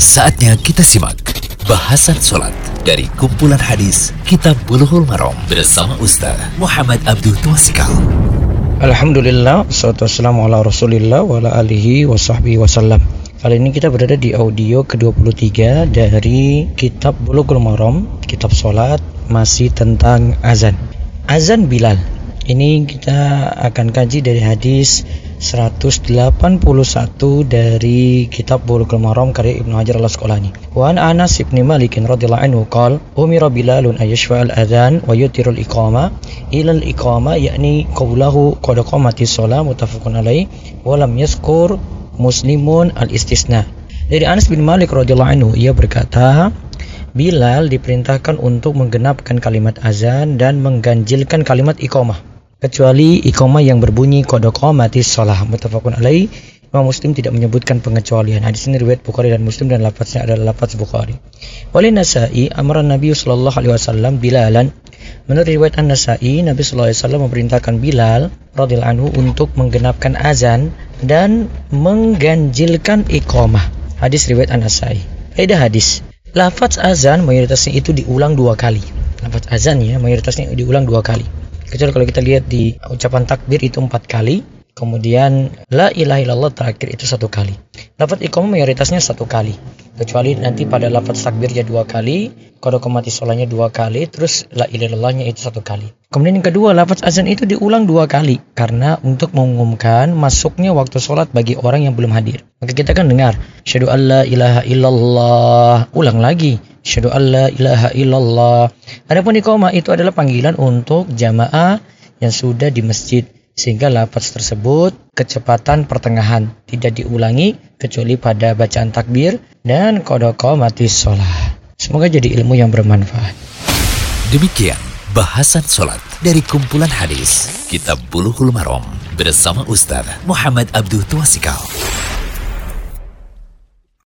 Saatnya kita simak bahasan sholat dari kumpulan hadis Kitab Bulughul Maram bersama Ustaz Muhammad Abdul Twasikal. Alhamdulillah, salatu wassalamu ala rasulillah wa ala alihi wa sahbihi Kali ini kita berada di audio ke-23 dari kitab Bulughul Maram, kitab sholat, masih tentang azan. Azan Bilal. Ini kita akan kaji dari hadis 181 dari kitab Bulughul Maram karya Ibnu Hajar al-Asqalani. Wa an Anas bin Malik radhiyallahu anhu qala umira Bilalun ayashfa al-adhan wa yutirul iqama ila al-iqama yakni qawluhu qad qamatis shalah muttafaqun alaih wa lam yazkur muslimun al-istisna. Dari Anas bin Malik radhiyallahu anhu ia berkata Bilal diperintahkan untuk menggenapkan kalimat azan dan mengganjilkan kalimat iqamah kecuali iqamah yang berbunyi kodoko mati sholah mutafakun alaih Imam Muslim tidak menyebutkan pengecualian. Hadis ini riwayat Bukhari dan Muslim dan lafaznya adalah lafaz Bukhari. Oleh Nasai, amaran Nabi Shallallahu Alaihi Wasallam Bilalan. Menurut riwayat An Nasai, Nabi Shallallahu Alaihi Wasallam memerintahkan Bilal radhiyallahu anhu untuk menggenapkan azan dan mengganjilkan iqamah. Hadis riwayat An Nasai. Ada hadis. Lafaz azan mayoritasnya itu diulang dua kali. Lafaz azan ya mayoritasnya diulang dua kali kecuali kalau kita lihat di ucapan takbir itu empat kali kemudian la ilaha illallah terakhir itu satu kali. Lafaz iqamah mayoritasnya satu kali. Kecuali nanti pada lafaz takbirnya dua kali kode mati solanya dua kali terus la ilaha illallahnya itu satu kali. Kemudian yang kedua lafaz azan itu diulang dua kali karena untuk mengumumkan masuknya waktu sholat bagi orang yang belum hadir. Maka kita kan dengar syahadu alla ilaha illallah. Ulang lagi Syahadu alla ilaha illallah. Adapun iqamah itu adalah panggilan untuk jamaah yang sudah di masjid sehingga lafaz tersebut kecepatan pertengahan tidak diulangi kecuali pada bacaan takbir dan kodoko mati sholat. Semoga jadi ilmu yang bermanfaat. Demikian bahasan sholat dari kumpulan hadis Kitab Bulughul Maram bersama Ustaz Muhammad Abdul Tuasikal.